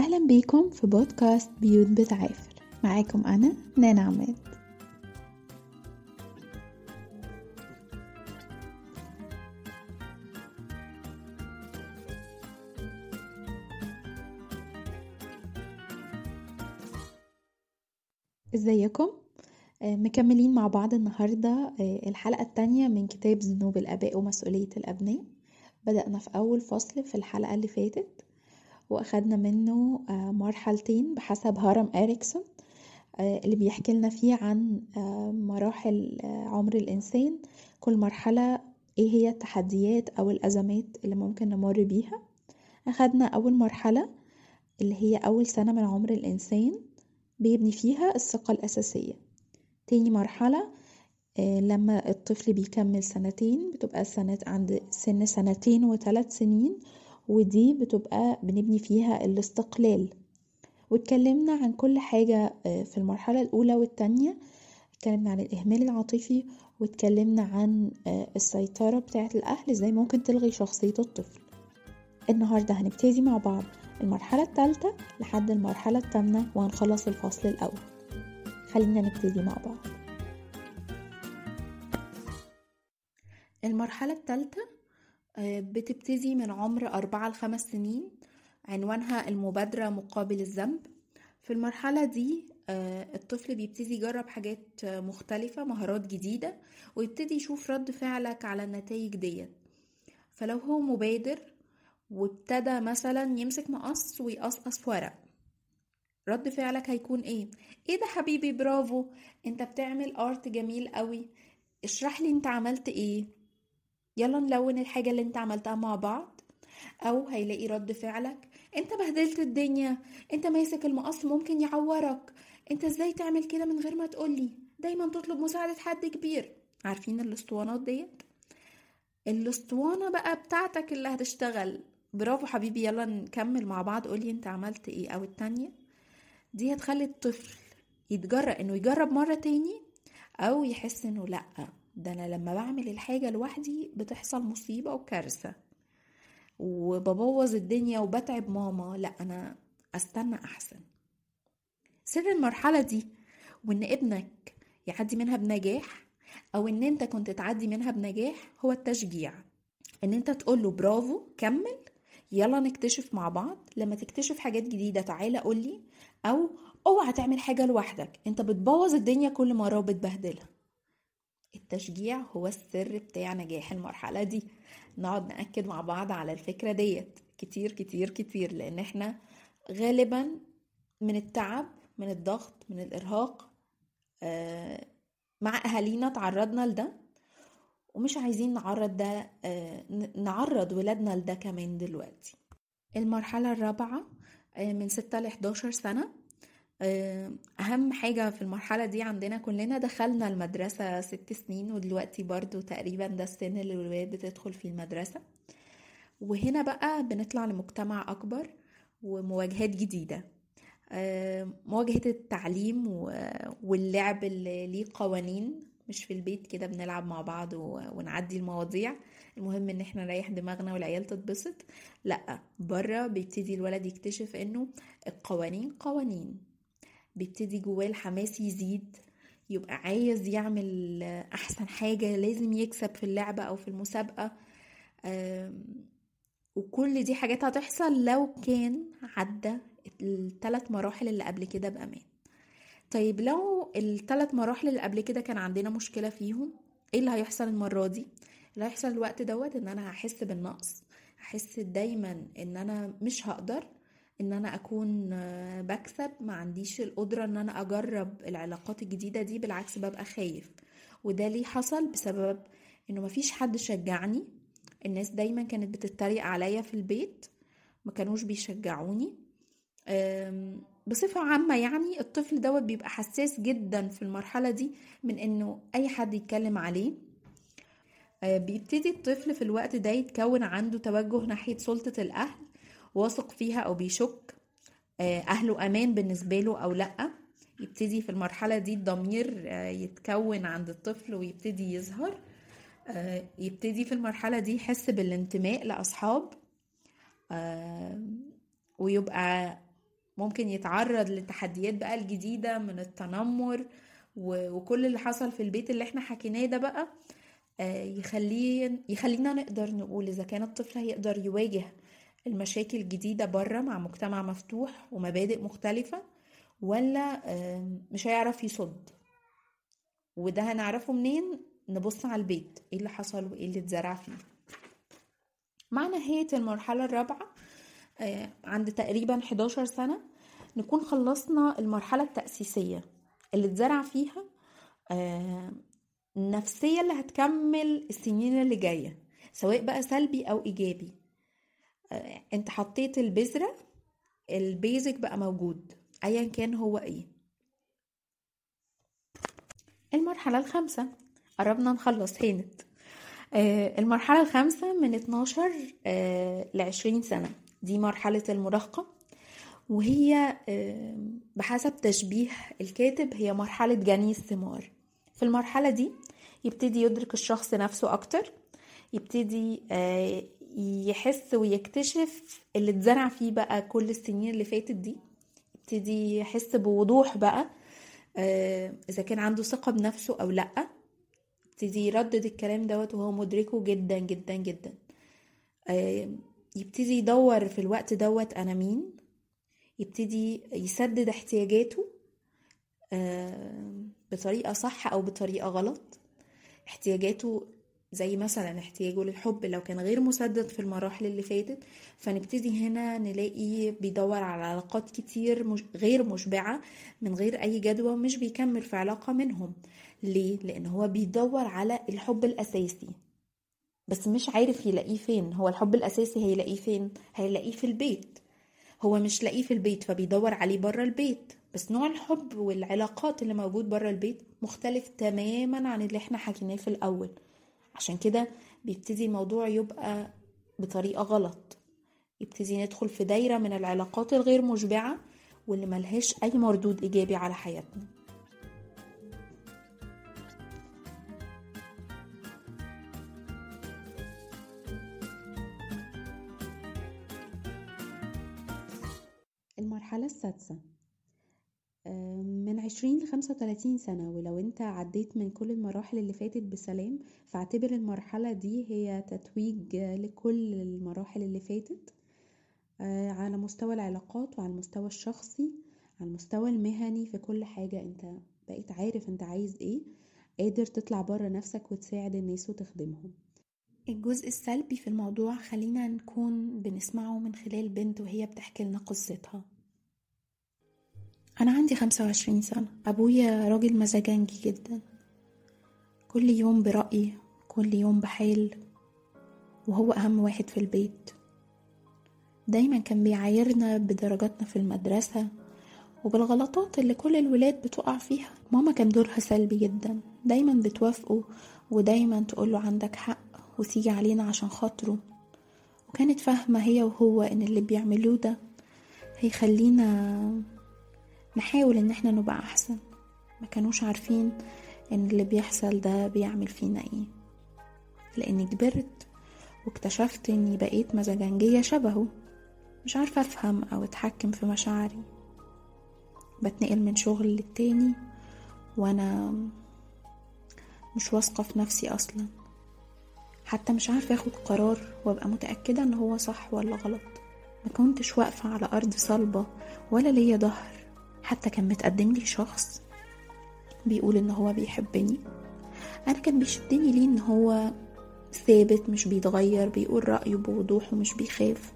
أهلا بيكم في بودكاست بيوت بتعافر. معاكم أنا نانا عماد. إزيكم؟ آه، مكملين مع بعض النهاردة آه، الحلقة التانية من كتاب ذنوب الآباء ومسؤولية الأبناء. بدأنا في أول فصل في الحلقة اللي فاتت. وأخدنا منه آه، مرحلتين بحسب هارم إريكسون اللي بيحكي لنا فيه عن مراحل عمر الإنسان. كل مرحلة إيه هي التحديات أو الأزمات اللي ممكن نمر بيها. أخدنا أول مرحلة اللي هي أول سنة من عمر الإنسان بيبني فيها الثقة الأساسية. تاني مرحلة لما الطفل بيكمل سنتين بتبقى سنة عند سن سنتين وثلاث سنين ودي بتبقى بنبني فيها الاستقلال. واتكلمنا عن كل حاجة في المرحلة الأولى والتانية اتكلمنا عن الإهمال العاطفي واتكلمنا عن السيطرة بتاعة الأهل إزاي ممكن تلغي شخصية الطفل. النهاردة هنبتدي مع بعض المرحلة الثالثة لحد المرحلة الثامنة وهنخلص الفصل الأول. خلينا نبتدي مع بعض. المرحلة الثالثة بتبتدي من عمر أربعة لخمس سنين عنوانها المبادرة مقابل الذنب. في المرحلة دي الطفل بيبتدي يجرب حاجات مختلفة مهارات جديدة ويبتدي يشوف رد فعلك على النتائج ديت. فلو هو مبادر وابتدى مثلا يمسك مقص ويقصقص ورق رد فعلك هيكون إيه؟ إيه ده حبيبي برافو أنت بتعمل ارت جميل قوي اشرح لي أنت عملت إيه. يلا نلون الحاجة اللي انت عملتها مع بعض أو هيلاقي رد فعلك. انت بهدلت الدنيا انت ماسك المقص ممكن يعورك. انت إزاي تعمل كده من غير ما تقولي؟ دايما تطلب مساعدة حد كبير. عارفين الأسطوانات ديت؟ الأسطوانة بقى بتاعتك اللي هتشتغل. برافو حبيبي يلا نكمل مع بعض. قولي انت عملت إيه أو التانية. دي هتخلي الطفل يتجرأ إنه يجرب مرة تاني أو يحس إنه لأ. ده أنا لما بعمل الحاجة لوحدي بتحصل مصيبة وكارثة. وببوظ الدنيا وبتعب ماما. لا أنا أستنى أحسن. سر المرحلة دي وإن ابنك يعدي منها بنجاح أو إن أنت كنت تعدي منها بنجاح هو التشجيع. إن أنت تقوله برافو كمل يلا نكتشف مع بعض. لما تكتشف حاجات جديدة تعالى قولي. أو اوعى تعمل حاجة لوحدك. أنت بتبوظ الدنيا كل مرة وبتبهدلها. التشجيع هو السر بتاع نجاح المرحلة دي. نقعد نأكد مع بعض على الفكرة ديت كتير كتير كتير لأن إحنا غالبا من التعب من الضغط من الإرهاق آه مع أهالينا تعرضنا لده. ومش عايزين نعرض ده نعرض ولادنا لده كمان دلوقتي. المرحلة الرابعة من ستة لحداشر سنة أهم حاجة في المرحلة دي عندنا كلنا دخلنا المدرسة ست سنين ودلوقتي برضو تقريبا ده السن اللي الولاد بتدخل في المدرسة. وهنا بقى بنطلع لمجتمع أكبر ومواجهات جديدة. مواجهة التعليم واللعب اللي ليه قوانين. مش في البيت كده بنلعب مع بعض ونعدي المواضيع. المهم إن إحنا نريح دماغنا والعيال تتبسط. لأ بره بيبتدي الولد يكتشف إنه القوانين قوانين. بيبتدي جواه الحماس يزيد يبقى عايز يعمل أحسن حاجة لازم يكسب في اللعبة أو في المسابقة. وكل دي حاجات هتحصل لو كان عدى الثلاث مراحل اللي قبل كده بأمان. طيب لو الثلاث مراحل اللي قبل كده كان عندنا مشكلة فيهم إيه اللي هيحصل المرة دي؟ اللي هيحصل الوقت دوت إن أنا هحس بالنقص هحس دايما إن أنا مش هقدر إن أنا أكون بكسب ما عنديش القدرة إن أنا أجرب العلاقات الجديدة دي بالعكس ببقى خايف. وده ليه حصل؟ بسبب إنه مفيش حد شجعني. الناس دايما كانت بتتريق عليا في البيت ما كانوش بيشجعوني. بصفة عامة يعني الطفل دوت بيبقى حساس جدا في المرحلة دي من إنه أي حد يتكلم عليه. بيبتدي الطفل في الوقت ده يتكون عنده توجه ناحية سلطة الأهل. واثق فيها أو بيشك أهله أمان بالنسبة له أو لأ. يبتدي في المرحلة دي الضمير يتكون عند الطفل ويبتدي يظهر. يبتدي في المرحلة دي يحس بالانتماء لأصحاب ويبقى ممكن يتعرض للتحديات بقى الجديدة من التنمر وكل اللي حصل في البيت اللي إحنا حكيناه ده بقى آه، يخليه يخلينا نقدر نقول إذا كان الطفل هيقدر يواجه المشاكل الجديدة بره مع مجتمع مفتوح ومبادئ مختلفة ولا مش هيعرف يصد؟ وده هنعرفه منين؟ نبص على البيت. إيه اللي حصل وإيه اللي اتزرع فيه؟ مع نهاية المرحلة الرابعة آه، عند تقريبا 11 سنة نكون خلصنا المرحلة التأسيسية. اللي اتزرع فيها النفسية اللي هتكمل السنين اللي جاية سواء بقى سلبي أو إيجابي. انت حطيت البذرة البيزك بقى موجود أيا كان هو إيه. المرحلة الخامسة قربنا نخلص هانت. المرحلة الخامسة من 12 ل 20 سنة. دي مرحلة المراهقة وهي بحسب تشبيه الكاتب هي مرحلة جني الثمار. في المرحلة دي يبتدي يدرك الشخص نفسه أكتر يبتدي آه، يحس ويكتشف اللي اتزرع فيه بقى كل السنين اللي فاتت دي يبتدي يحس بوضوح بقى آه، إذا كان عنده ثقة بنفسه أو لأ. يبتدي يردد الكلام دوت وهو مدركه جدا جدا جدا. آه، يبتدي يدور في الوقت دوت أنا مين. يبتدي يسدد احتياجاته بطريقة صح أو بطريقة غلط. احتياجاته زي مثلا احتياجه للحب لو كان غير مسدد في المراحل اللي فاتت فنبتدي هنا نلاقي بيدور على علاقات كتير مش غير مشبعة من غير أي جدوى مش بيكمل في علاقة منهم. ليه؟ لأن هو بيدور على الحب الأساسي. بس مش عارف يلاقيه فين. هو الحب الأساسي هيلاقيه فين؟ هيلاقيه في البيت. هو مش لاقيه في البيت فبيدور عليه بره البيت. بس نوع الحب والعلاقات اللي موجود بره البيت مختلف تماما عن اللي إحنا حكيناه في الأول. عشان كده بيبتدي الموضوع يبقى بطريقة غلط. يبتدي ندخل في دايرة من العلاقات الغير مشبعة واللي ملهاش أي مردود إيجابي على حياتنا. المرحلة السادسة. من عشرين لخمسة وتلاتين سنة ولو انت عديت من كل المراحل اللي فاتت بسلام فاعتبر المرحلة دي هي تتويج لكل المراحل اللي فاتت آه، على مستوى العلاقات وعلى المستوى الشخصي على المستوى المهني في كل حاجة. انت بقيت عارف انت عايز إيه قادر تطلع بره نفسك وتساعد الناس وتخدمهم. الجزء السلبي في الموضوع خلينا نكون بنسمعه من خلال بنت وهي بتحكي لنا قصتها. أنا عندي خمسة وعشرين سنة. أبويا راجل مزاجنجي جدا. كل يوم برأي كل يوم بحال وهو أهم واحد في البيت. دايما كان بيعايرنا بدرجاتنا في المدرسة وبالغلطات اللي كل الولاد بتقع فيها. ماما كان دورها سلبي جدا. دايما بتوافقه ودايما تقوله عندك حق وتيجي علينا عشان خاطره. وكانت فاهمة هي وهو إن اللي بيعملوه ده هيخلينا نحاول إن إحنا نبقى أحسن. ما كانوش عارفين إن اللي بيحصل ده بيعمل فينا إيه. لاني كبرت واكتشفت إني بقيت مزاجنجية شبهه. مش عارفة أفهم أو أتحكم في مشاعري. بتنقل من شغل للتاني وأنا مش واثقة في نفسي أصلا. حتى مش عارفة آخد قرار وأبقى متأكدة إن هو صح ولا غلط. ما كنتش واقفة على أرض صلبة ولا ليا ظهر. حتى كان متقدم لي شخص بيقول إن هو بيحبني. أنا كان بيشدني ليه إن هو ثابت مش بيتغير بيقول رأيه بوضوح ومش بيخاف.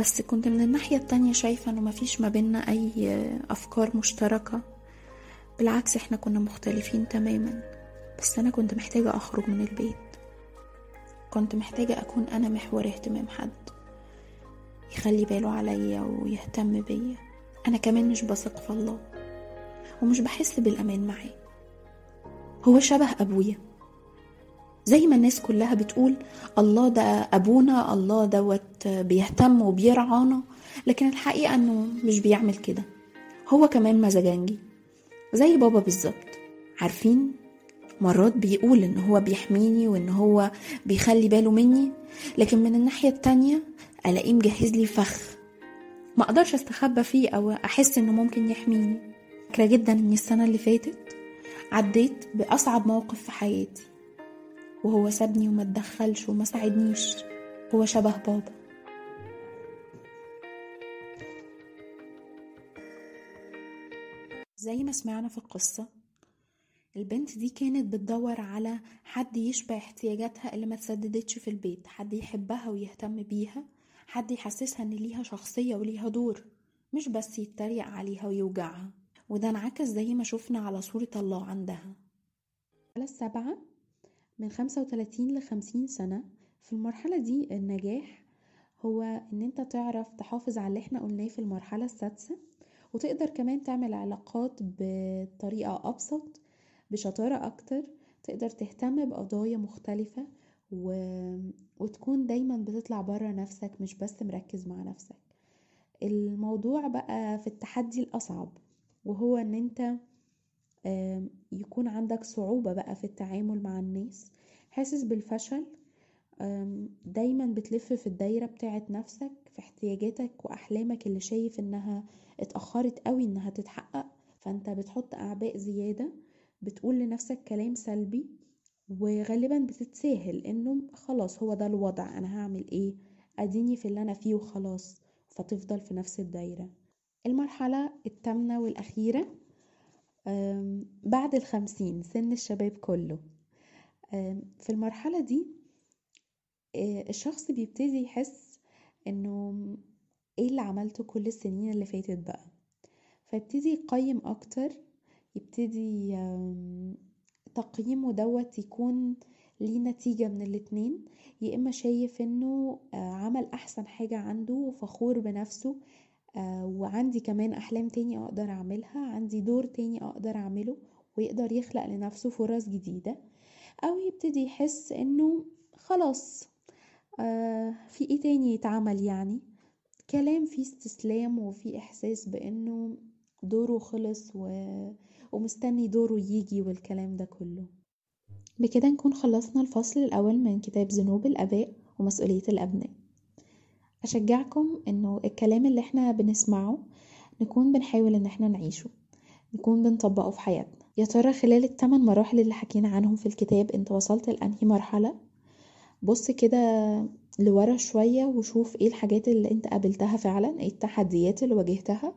بس كنت من الناحية التانية شايفة إنه مفيش ما بينا أي أفكار مشتركة. بالعكس إحنا كنا مختلفين تماما. بس أنا كنت محتاجة أخرج من البيت. كنت محتاجة أكون أنا محور اهتمام حد يخلي باله عليا ويهتم بيا. أنا كمان مش بثق في الله ومش بحس بالأمان معاه. هو شبه أبويا. زي ما الناس كلها بتقول الله ده أبونا الله دوت بيهتم وبيرعانا لكن الحقيقة أنه مش بيعمل كده. هو كمان مزاجنجي. زي بابا بالظبط. عارفين؟ مرات بيقول إن هو بيحميني وإن هو بيخلي باله مني لكن من الناحية التانية ألاقيه مجهز لي فخ. ما أقدرش أستخبى فيه أو أحس إنه ممكن يحميني. فاكره جدا ان السنة اللي فاتت عديت بأصعب موقف في حياتي. وهو سابني وما اتدخلش وما ساعدنيش. هو شبه بابا. زي ما سمعنا في القصة البنت دي كانت بتدور على حد يشبع احتياجاتها اللي ما تسددتش في البيت حد يحبها ويهتم بيها. حد يحسسها إن ليها شخصية وليها دور مش بس يتريق عليها ويوجعها. وده انعكس زي ما شفنا على صورة الله عندها. على السبعة من خمسة وتلاتين لخمسين سنة في المرحلة دي النجاح هو إن أنت تعرف تحافظ على اللي إحنا قلناه في المرحلة السادسة وتقدر كمان تعمل علاقات بطريقة أبسط بشطارة أكتر تقدر تهتم بقضايا مختلفة و... وتكون دايما بتطلع برا نفسك مش بس مركز مع نفسك. الموضوع بقى في التحدي الأصعب وهو إن أنت يكون عندك صعوبة بقى في التعامل مع الناس. حاسس بالفشل دايما بتلف في الدايرة بتاعت نفسك في احتياجاتك وأحلامك اللي شايف إنها اتأخرت قوي إنها تتحقق. فأنت بتحط أعباء زيادة بتقول لنفسك كلام سلبي وغالبا بتتساهل إنه خلاص هو ده الوضع أنا هعمل إيه؟ أديني في اللي أنا فيه وخلاص فتفضل في نفس الدايرة. المرحلة التامنة والأخيرة بعد الخمسين سن الشباب كله. في المرحلة دي الشخص بيبتدي يحس إنه إيه اللي عملته كل السنين اللي فاتت بقى؟ فيبتدي يقيم أكتر يبتدي تقييمه دوت يكون ليه نتيجة من الاتنين. يا إما شايف إنه عمل أحسن حاجة عنده وفخور بنفسه وعندي كمان أحلام تاني أقدر أعملها عندي دور تاني أقدر أعمله ويقدر يخلق لنفسه فرص جديدة. أو يبتدي يحس إنه خلاص في إيه تاني يتعمل يعني. كلام فيه استسلام وفيه إحساس بإنه دوره خلص و... ومستني دوره يجي والكلام ده كله. بكده نكون خلصنا الفصل الأول من كتاب ذنوب الآباء ومسؤولية الأبناء. أشجعكم إنه الكلام اللي إحنا بنسمعه نكون بنحاول إن إحنا نعيشه نكون بنطبقه في حياتنا. يا ترى خلال الثمان مراحل اللي حكينا عنهم في الكتاب أنت وصلت لأنهي مرحلة؟ بص كده لورا شوية وشوف إيه الحاجات اللي أنت قابلتها فعلا إيه التحديات اللي واجهتها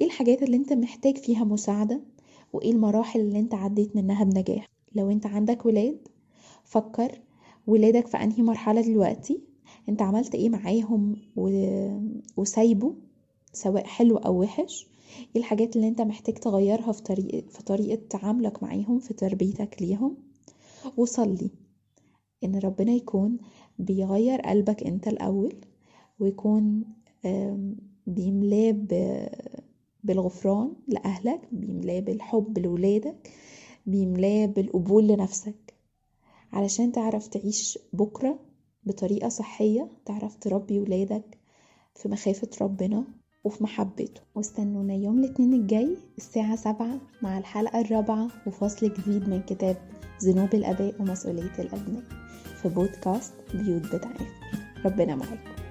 إيه الحاجات اللي أنت محتاج فيها مساعدة وإيه المراحل اللي أنت عديت منها بنجاح؟ لو أنت عندك ولاد فكر ولادك في أنهي مرحلة دلوقتي أنت عملت إيه معاهم و... وسايبه سواء حلو أو وحش؟ إيه الحاجات اللي أنت محتاج تغيرها في طريقة في طريقة تعاملك معاهم في تربيتك ليهم؟ وصلي إن ربنا يكون بيغير قلبك أنت الأول ويكون بيملاه بالغفران لأهلك بيملاه بالحب لولادك بيملاه بالقبول لنفسك. علشان تعرف تعيش بكرة بطريقة صحية تعرف تربي ولادك في مخافة ربنا وفي محبته. واستنونا يوم الاثنين الجاي الساعة سبعة مع الحلقة الرابعة وفصل جديد من كتاب ذنوب الآباء ومسؤولية الأبناء في بودكاست بيوت بتعافر. ربنا معاكم.